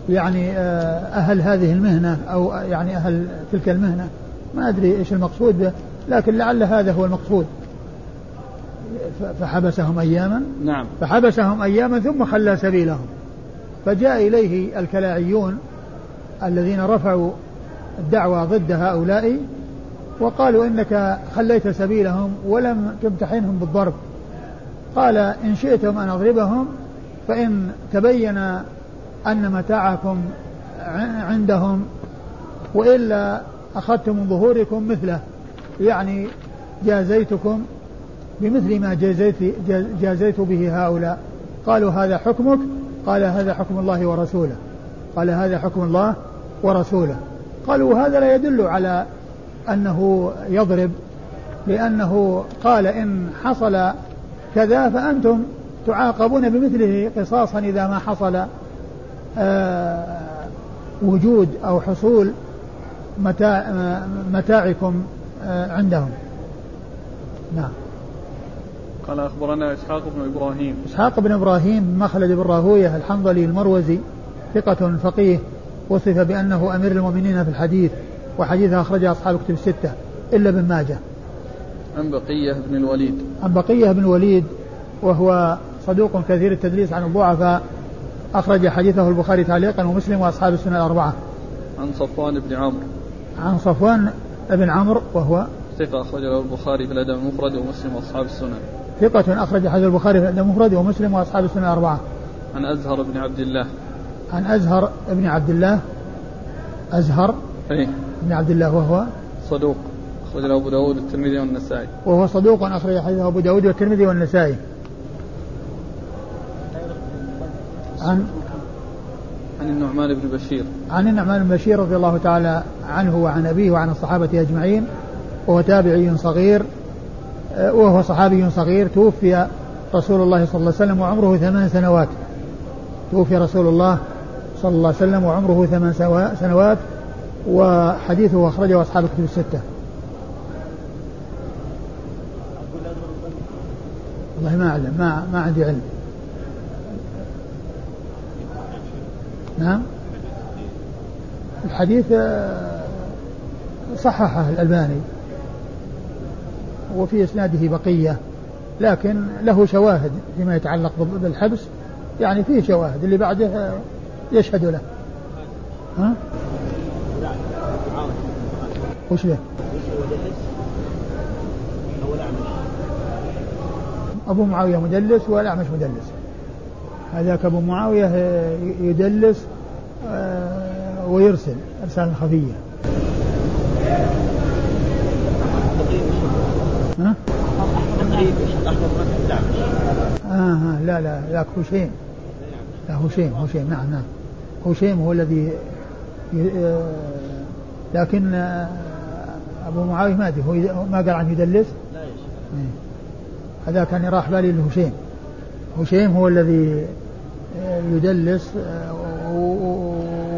يعني آه أهل هذه المهنة أو يعني أهل تلك المهنة. ما أدري إيش المقصود به لكن لعل هذا هو المقصود. فحبسهم أياما. نعم. فحبسهم أياما ثم خلى سبيلهم. فجاء إليه الكلاعيون الذين رفعوا الدعوة ضد هؤلاء وقالوا إنك خليت سبيلهم ولم تمتحنهم بالضرب. قال إن شئتم أن أضربهم فإن تبين أن متاعكم عندهم وإلا أخذت من ظهوركم مثله يعني جازيتكم بمثل ما جازيت, جازيت به هؤلاء. قالوا هذا حكمك قال هذا حكم الله ورسوله. قال هذا حكم الله ورسوله. قالوا هذا لا يدل على أنه يضرب لأنه قال إن حصل كذا فأنتم تعاقبون بمثله قصاصا إذا ما حصل آه وجود أو حصول متاع متاعكم آه عندهم. نعم. قال أخبرنا إسحاق بن إبراهيم. إسحاق بن إبراهيم مخلد بن راهوية الحنظلي المروزي ثقة فقيه. وصف بأنه أمير المؤمنين في الحديث وحديثه أخرجه أصحاب كتب الستة إلا ابن ماجه عن بقية بن الوليد عن بقية بن الوليد وهو صدوق كثير التدليس عن الضعفاء أخرج حديثه البخاري تعليقا ومسلم وأصحاب السنة الأربعة عن صفوان بن عمرو عن صفوان بن عمرو وهو ثقة أخرج له البخاري في الأدب المفرد ومسلم وأصحاب السنن. ثقة أخرج حديث البخاري في الأدب المفرد ومسلم وأصحاب السنن الأربعة. عن أزهر بن عبد الله. عن أزهر بن عبد الله أزهر أي بن عبد الله وهو؟ صدوق أخرج أبو داود والترمذي والنسائي. وهو صدوق أخرج حديثه أبو داود والترمذي والنسائي. عن؟ عن النعمان بن بشير. عن النعمان بن بشير رضي الله تعالى عنه وعن أبيه وعن الصحابة أجمعين وهو تابعي صغير آه، وهو صحابي صغير توفي رسول الله صلى الله عليه وسلم وعمره ثمان سنوات. توفي رسول الله صلى الله عليه وسلم وعمره ثمان سنوات وحديثه أخرجه أصحاب الكتب الستة. والله ما أعلم ما, ما عندي علم. نعم؟ الحديث آه، صححه الألباني وفي إسناده بقية لكن له شواهد فيما يتعلق بالحبس يعني فيه شواهد اللي بعده آه، يشهد له ها؟ وش له؟ أبو معاوية مدلس والأعمش مدلس هذاك أبو معاوية آه، يدلس آه، ويرسل إرسالا خفية ها؟ آه, آه لا لا لا هشيم لا هشيم هشيم نعم نعم هشيم هو الذي آه لكن أبو معاوية ما أدري هو ما قال عنه يدلس؟ لا إيه. هذا كان راح بالي لهشيم هشيم هو الذي يدلس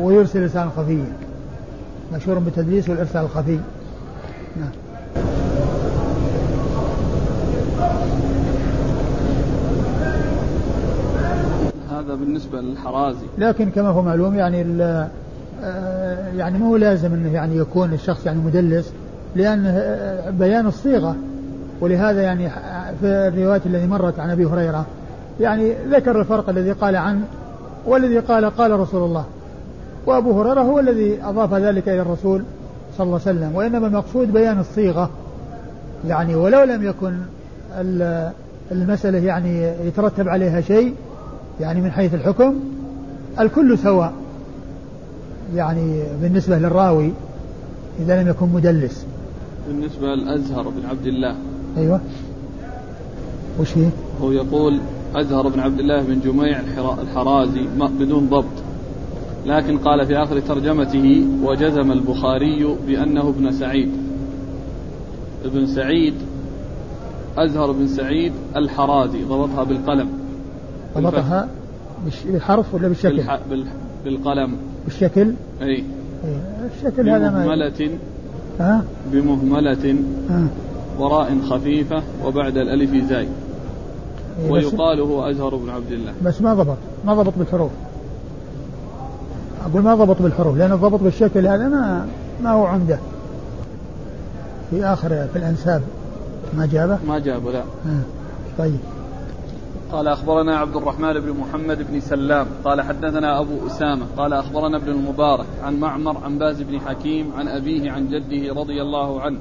ويرسل رسالة خفية مشهور بالتدليس والإرسال الخفي. نعم هذا بالنسبة للحرازي. لكن كما هو معلوم يعني آه، يعني مو لازم إنه يعني يكون الشخص يعني مدلس لأن آه، بيان الصيغة. ولهذا يعني في الروايات التي مرت عن أبي هريرة يعني ذكر الفرق الذي قال عن والذي قال قال رسول الله. وأبو هريرة هو الذي أضاف ذلك إلى الرسول صلى الله عليه وسلم. وإنما المقصود بيان الصيغة. يعني ولو لم يكن المسألة يعني يترتب عليها شيء يعني من حيث الحكم الكل سواء يعني بالنسبة للراوي إذا لم يكن مدلس. بالنسبة للأزهر بن عبد الله. أيوة. وش هي؟ هو يقول أزهر بن عبد الله بن جميع الحرازي بدون ضبط. لكن قال في آخر ترجمته وجزم البخاري بأنه ابن سعيد. ابن سعيد أزهر بن سعيد الحرازي ضبطها بالقلم. ضبطها بالحرف ولا بالشكل؟ بالح... بال... بالقلم. بالشكل؟ أي. أي. الشكل هذا ما بمهملة. ها؟ بمهملة. وراء خفيفة وبعد الألف زاي. إيه، ويقال هو أزهر بن عبد الله. بس ما ضبط ما ضبط بالحروف. أقول ما ضبط بالحروف لأن الضبط بالشكل هذا ما ما هو عمدة في آخر في الأنساب. ما جابه؟ ما جابه لا. آه. طيب. قال أخبرنا عبد الرحمن بن محمد بن سلام قال حدثنا أبو أسامة قال أخبرنا ابن المبارك عن معمر عن باز بن حكيم عن أبيه عن جده رضي الله عنه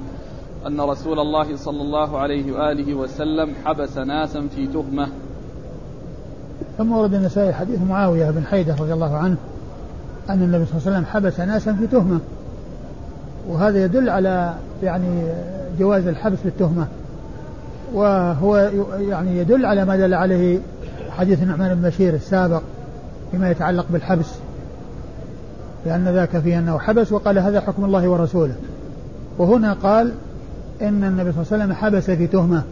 أن رسول الله صلى الله عليه وآله وسلم حبس ناسا في تهمة. ثم ورد النسائي حديث معاوية بن حيدة رضي الله عنه أن النبي صلى الله عليه وسلم حبس ناسا في تهمة. وهذا يدل على يعني جواز الحبس بالتهمة. وهو يعني يدل على ما دل عليه حديث النعمان بن بشير السابق فيما يتعلق بالحبس لأن ذاك فيه أنه حبس وقال هذا حكم الله ورسوله. وهنا قال إن النبي صلى الله عليه وسلم حبس في تهمة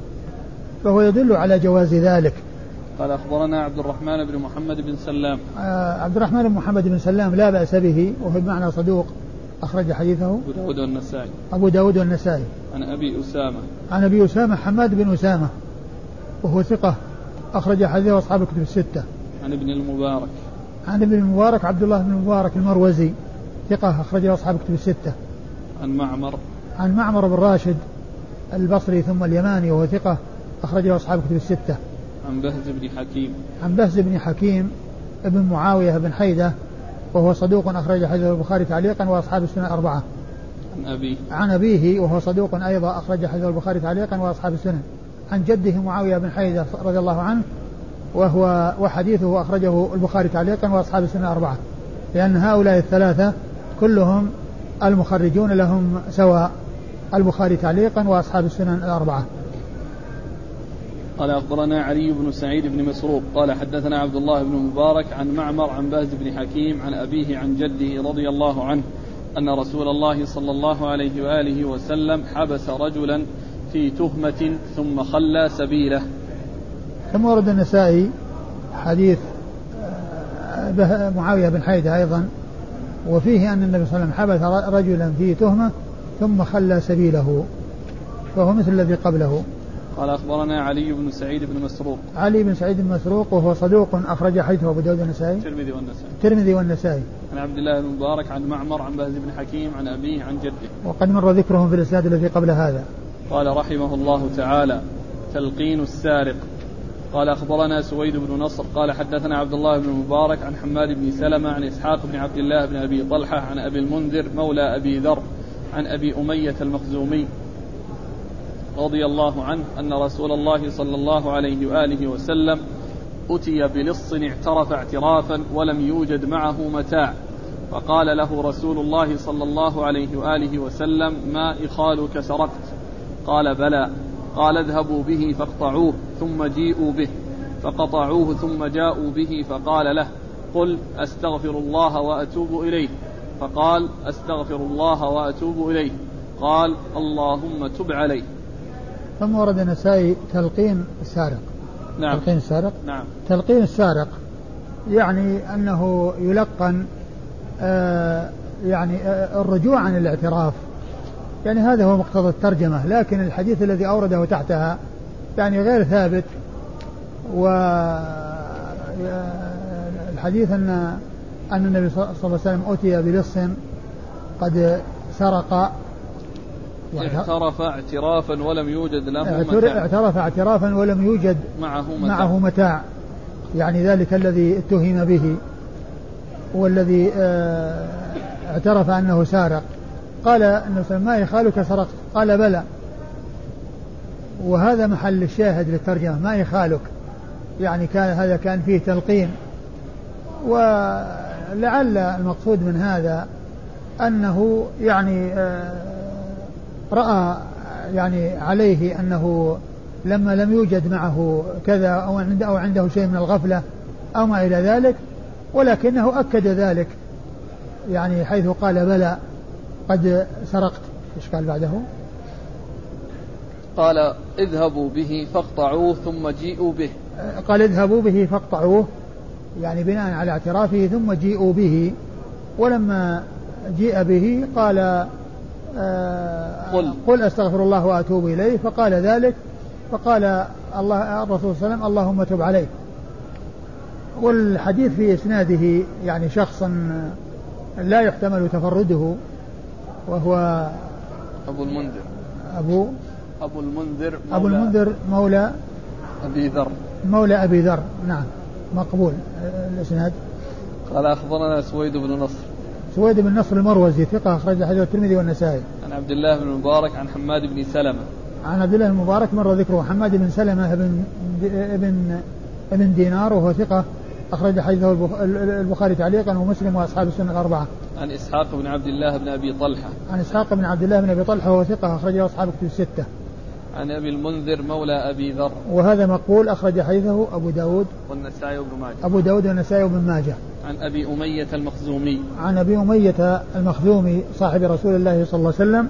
فهو يدل على جواز ذلك. قال أخبرنا عبد الرحمن بن محمد بن سلام. آه عبد الرحمن بن محمد بن سلام لا بأس به وهو بمعنى صدوق. أخرج حديثه؟ أبو داود والنسائي. أبو داود والنسائي. عن أبي أسامة. عن أبي أسامة حماد بن أسامة وهو ثقة أخرج حديثه أصحاب الكتب الستة. عن ابن المبارك. عن ابن المبارك عبد الله بن المبارك المروزي ثقة أخرجه أصحاب الكتب الستة. عن معمر. عن معمر بن راشد البصري ثم اليماني وهو ثقة أخرجه أصحاب الكتب الستة. عن بهز بن حكيم. عن بهز بن حكيم ابن معاوية بن حيدة وهو صدوق أخرج حديث البخاري تعليقا وأصحاب السنة الأربعة. عن أبيه. عن أبيه وهو صدوق أيضا أخرج حديث البخاري تعليقا وأصحاب السنن عن جده معاوية بن حيدة رضي الله عنه وهو وحديثه أخرجه البخاري تعليقا وأصحاب السنن الأربعة لأن هؤلاء الثلاثة كلهم المخرجون لهم سواء. البخاري تعليقا وأصحاب السنن الأربعة. قال أخبرنا علي بن سعيد بن مسروق قال حدثنا عبد الله بن مبارك عن معمر عن باز بن حكيم عن أبيه عن جده رضي الله عنه أن رسول الله صلى الله عليه وآله وسلم حبس رجلا في تهمة ثم خلى سبيله. ثم ورد النسائي حديث آه، معاوية بن حيدة أيضا وفيه أن النبي صلى الله عليه وسلم حبس رجلا في تهمة ثم خلى سبيله فهو مثل الذي قبله. قال أخبرنا علي بن سعيد بن مسروق. علي بن سعيد بن مسروق وهو صدوق أخرج حديثه أبو داود النسائي الترمذي والنسائي. الترمذي والنسائي. عن عبد الله بن مبارك عن معمر عن بهز بن حكيم عن أبيه عن جده. وقد مر ذكرهم في الإسناد الذي قبل هذا. قال رحمه الله تعالى تلقين السارق. قال أخبرنا سويد بن نصر. قال حدثنا عبد الله بن مبارك عن حماد بن سلمة عن إسحاق بن عبد الله بن أبي طلحة عن أبي المنذر مولى أبي ذر عن أبي أمية المخزومي. رضي الله عنه أن رسول الله صلى الله عليه وآله وسلم أتي بلص اعترف اعترافا ولم يوجد معه متاع. فقال له رسول الله صلى الله عليه وآله وسلم ما إخالك سرقت؟ قال بلى. قال اذهبوا به فاقطعوه ثم جيئوا به. فقطعوه ثم جاءوا به فقال له قل أستغفر الله وأتوب إليه. فقال أستغفر الله وأتوب إليه. قال اللهم تب عليه. ثم ورد النسائي تلقين السارق نعم. تلقين السارق نعم. تلقين السارق يعني أنه يلقن آه يعني آه الرجوع عن الاعتراف. يعني هذا هو مقتضى الترجمة لكن الحديث الذي أورده تحتها يعني غير ثابت. و الحديث أن أن النبي صلى الله عليه وسلم أتي بلص قد سرق اعترف اعترافا ولم يوجد له متاع. اعترف اعترافا ولم يوجد معه متاع, معه متاع. يعني ذلك الذي اتهم به والذي آه، اعترف أنه سارق. قال النبي ما يخالك سرقت؟ قال بلى. وهذا محل الشاهد للترجمة ما يخالك يعني كان هذا كان فيه تلقين. ولعل المقصود من هذا أنه يعني آه، رأى يعني عليه أنه لما لم يوجد معه كذا أو عنده, أو عنده شيء من الغفلة أو ما إلى ذلك ولكنه أكد ذلك يعني حيث قال بلى قد سرقت. إيش قال بعده؟ قال اذهبوا به فاقطعوه ثم جيئوا به. قال اذهبوا به فاقطعوه يعني بناء على اعترافه ثم جيئوا به. ولما جيء به قال قل. قل أستغفر الله وأتوب إليه. فقال ذلك. فقال الله الرسول صلى الله عليه وسلم اللهم تب عليه والحديث في إسناده يعني شخص لا يحتمل تفرده وهو أبو المنذر. أبو أبو المنذر مولى أبو المنذر مولى أبي ذر. مولى أبي ذر. نعم مقبول. الإسناد. قال أخبرنا سويد بن نصر. سويد بن نصر المروزي ثقة أخرج حديث الترمذي والنسائي عن عبد الله بن المبارك عن حماد بن سلمة عن عبد الله بن المبارك مر ذكره حماد بن سلمة بن ابن ابن دينار وهو ثقة أخرج حديثه البخاري تعليقا ومسلم وأصحاب السنة الأربعة. عن إسحاق بن عبد الله بن أبي طلحة. عن إسحاق بن عبد الله بن أبي طلحة وهو ثقة أخرجه أصحاب كتب الستة. عن أبي المنذر مولى أبي ذر. وهذا مقبول أخرج حديثه أبو داود والنسائي وابن ماجه. أبو داود والنسائي وابن ماجه. عن أبي أمية المخزومي. عن أبي أمية المخزومي صاحب رسول الله صلى الله عليه وسلم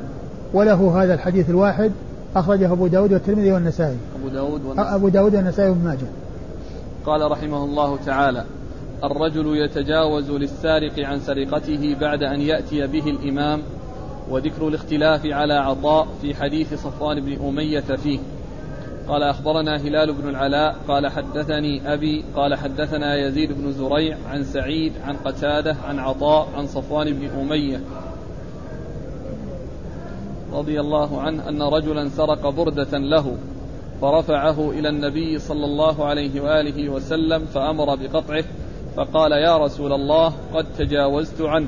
وله هذا الحديث الواحد أخرجه أبو داود والترمذي والنسائي. أبو داود والنسائي. أبو داود والنسائي وابن ماجه. قال رحمه الله تعالى الرجل يتجاوز للسارق عن سرقته بعد أن يأتي به الإمام وذكر الاختلاف على عطاء في حديث صفوان بن أمية فيه. قال أخبرنا هلال بن العلاء قال حدثني أبي قال حدثنا يزيد بن زريع عن سعيد عن قتادة عن عطاء عن صفوان بن أمية. رضي الله عنه أن رجلا سرق بردة له فرفعه إلى النبي صلى الله عليه وآله وسلم فأمر بقطعه فقال يا رسول الله قد تجاوزت عنه.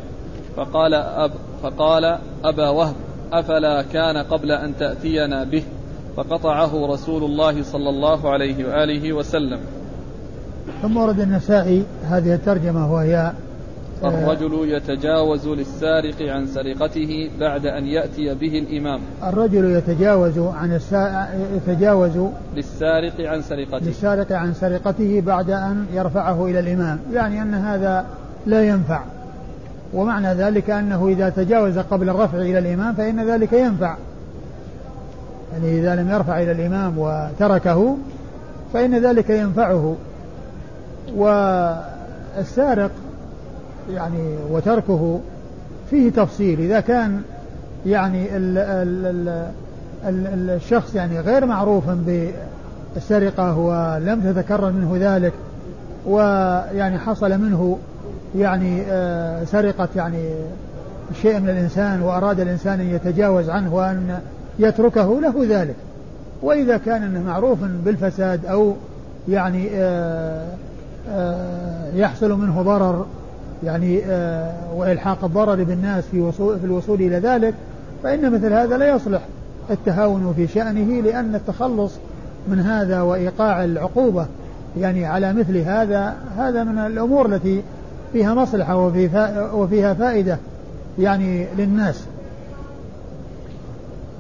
فقال أب فقال أبا وهب أفلا كان قبل أن تأتينا به؟ فقطعه رسول الله صلى الله عليه وآله وسلم. ثم ورد النسائي هذه الترجمة وهي آه، الرجل يتجاوز للسارق عن سرقته بعد أن يأتي به الإمام. الرجل يتجاوز عن السا... يتجاوز للسارق عن سرقته. للسارق عن سرقته بعد أن يرفعه إلى الإمام. يعني أن هذا لا ينفع. ومعنى ذلك أنه إذا تجاوز قبل الرفع إلى الإمام فإن ذلك ينفع. يعني إذا لم يرفع إلى الإمام وتركه فإن ذلك ينفعه. والسارق يعني وتركه فيه تفصيل. إذا كان يعني ال ال ال ال الشخص يعني غير معروف بالسرقة ولم تتكرر منه ذلك ويعني حصل منه يعني آه، سرقة يعني شيء من الإنسان وأراد الإنسان أن يتجاوز عنه وأن يتركه له ذلك. وإذا كان أنه معروف بالفساد أو يعني آه، آه، يحصل منه ضرر يعني وإلحاق الضرر بالناس في وصول في الوصول إلى ذلك فإن مثل هذا لا يصلح التهاون في شأنه لأن التخلص من هذا وإيقاع العقوبة يعني على مثل هذا هذا من الأمور التي فيها مصلحة وفي وفيها فائدة يعني للناس.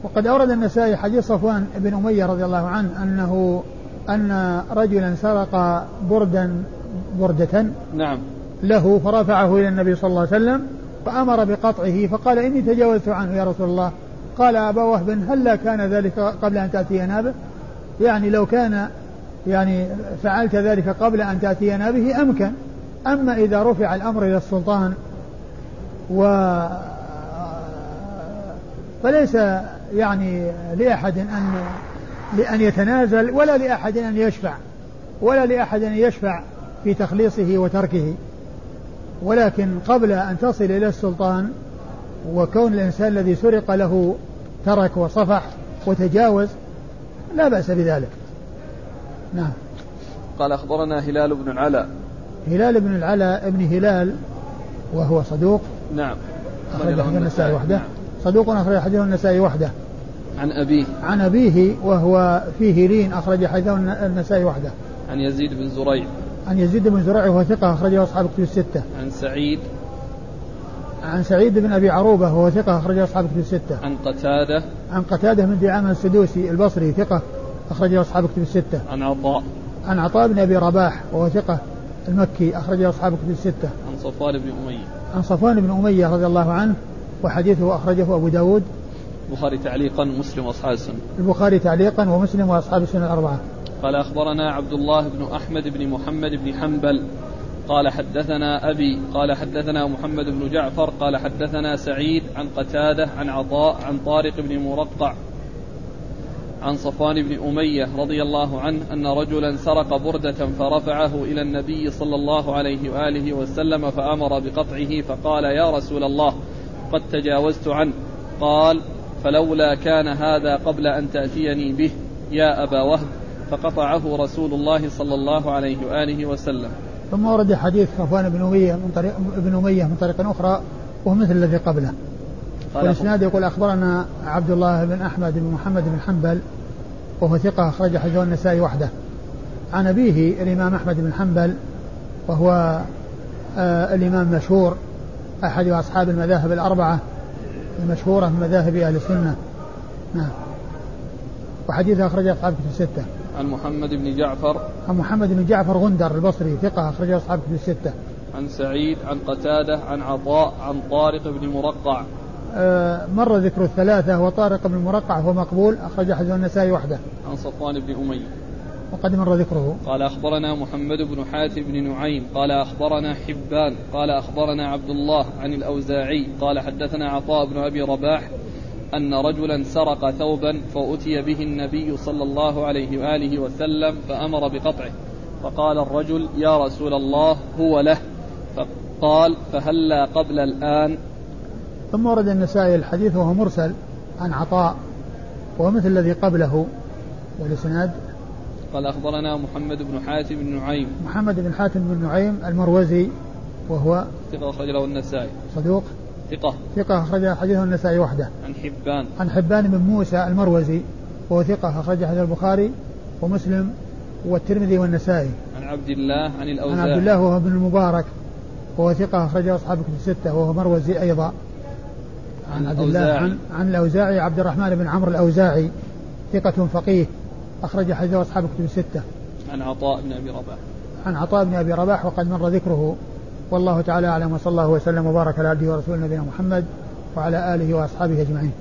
وقد أورد النسائي حديث صفوان بن أمية رضي الله عنه أنه أن رجلا سرق بردا بردة نعم. له فرفعه إلى النبي صلى الله عليه وسلم فأمر بقطعه فقال إني تجاوزت عنه يا رسول الله. قال أبا وهب هلا كان ذلك قبل أن تأتينا به؟ يعني لو كان يعني فعلت ذلك قبل أن تأتينا به أمكن. أما إذا رفع الأمر إلى السلطان و فليس يعني لأحد أن لأن يتنازل ولا لأحد أن يشفع ولا لأحد أن يشفع في تخليصه وتركه. ولكن قبل أن تصل إلى السلطان وكون الإنسان الذي سرق له ترك وصفح وتجاوز لا بأس بذلك. نعم. قال أخبرنا هلال بن العلاء. هلال بن العلاء ابن هلال وهو صدوق. نعم. أخرج حديث النسائي وحده. نعم. صدوق أخرج حديث النسائي وحده. عن أبيه. عن أبيه وهو فيه لين أخرج حديث النسائي وحده. عن يزيد بن زريع. عن يزيد بن زريع وهو ثقة أخرجه أصحاب الكتب الستة. عن سعيد. عن سعيد بن أبي عروبة وهو ثقة أخرجه أصحاب الكتب الستة. عن قتادة. عن قتادة من دعامة السدوسي البصري ثقة أخرجه أصحاب الكتب الستة. عن عطاء. عن عطاء بن أبي رباح وهو ثقة المكي أخرجه أصحاب الكتب الستة. عن صفوان بن أمية. عن صفوان بن أمية رضي الله عنه وحديثه أخرجه أبو داود البخاري تعليقا مسلم وأصحاب السنة. البخاري تعليقا ومسلم وأصحاب السنة الأربعة. قال أخبرنا عبد الله بن أحمد بن محمد بن حنبل قال حدثنا أبي قال حدثنا محمد بن جعفر قال حدثنا سعيد عن قتادة عن عطاء عن طارق بن مرقع عن صفوان بن أمية رضي الله عنه أن رجلا سرق بردة فرفعه إلى النبي صلى الله عليه وآله وسلم فأمر بقطعه فقال يا رسول الله قد تجاوزت عنه. قال فلولا كان هذا قبل أن تأتيني به يا أبا وهب فقطعه رسول الله صلى الله عليه وآله وسلم. ثم ورد حديث صفوان بن أمية من طريق ابن أمية من طريق أخرى وهو مثل الذي قبله. والإسناد يقول أخبرنا عبد الله بن أحمد بن محمد بن حنبل وهو ثقة أخرج حديثه النسائي وحده. عن أبيه الإمام أحمد بن حنبل وهو آه الإمام مشهور أحد أصحاب المذاهب الأربعة المشهورة من مذاهب أهل السنة. نعم. وحديثه أخرجه أصحاب كتب الستة. عن محمد بن جعفر. عن محمد بن جعفر غندر البصري ثقة أخرجه أصحاب كتب الستة. عن سعيد عن قتادة عن عطاء عن طارق بن مرقع. مر ذكر الثلاثة وطارق بن مرقع هو مقبول أخرج حديث النسائي وحده. عن صفوان بن أمية. وقد مر ذكره. قال أخبرنا محمد بن حاتم بن نعيم قال أخبرنا حبان قال أخبرنا عبد الله عن الأوزاعي قال حدثنا عطاء بن أبي رباح أن رجلا سرق ثوبا فأتي به النبي صلى الله عليه وآله وسلم فأمر بقطعه فقال الرجل يا رسول الله هو له فقال فهلا قبل الآن ثم ورد النسائي الحديث وهو مرسل عن عطاء ومثل الذي قبله والإسناد. قال أخبرنا محمد بن حاتم بن نعيم. محمد بن حاتم بن نعيم المروزي وهو ثقة أخرج له النسائي. صدوق. ثقة. ثقة أخرج حديثه النسائي وحده. عن حبان. عن حبان بن موسى المروزي وهو ثقة أخرج حديث البخاري ومسلم والترمذي والنسائي. عن عبد الله عن الأوزاعي عن عبد الله وهو ابن المبارك وهو ثقة أخرجه أصحاب كتب الستة وهو مروزي أيضا. عن عبد الله عن, عن الأوزاعي عبد الرحمن بن عمرو الأوزاعي ثقة فقيه أخرج حديثه أصحاب كتب الستة. عن عطاء بن أبي رباح. عن عطاء بن أبي رباح وقد مر ذكره. والله تعالى أعلم وصلى الله وسلم وبارك على عبده ورسوله نبينا محمد وعلى آله وأصحابه أجمعين.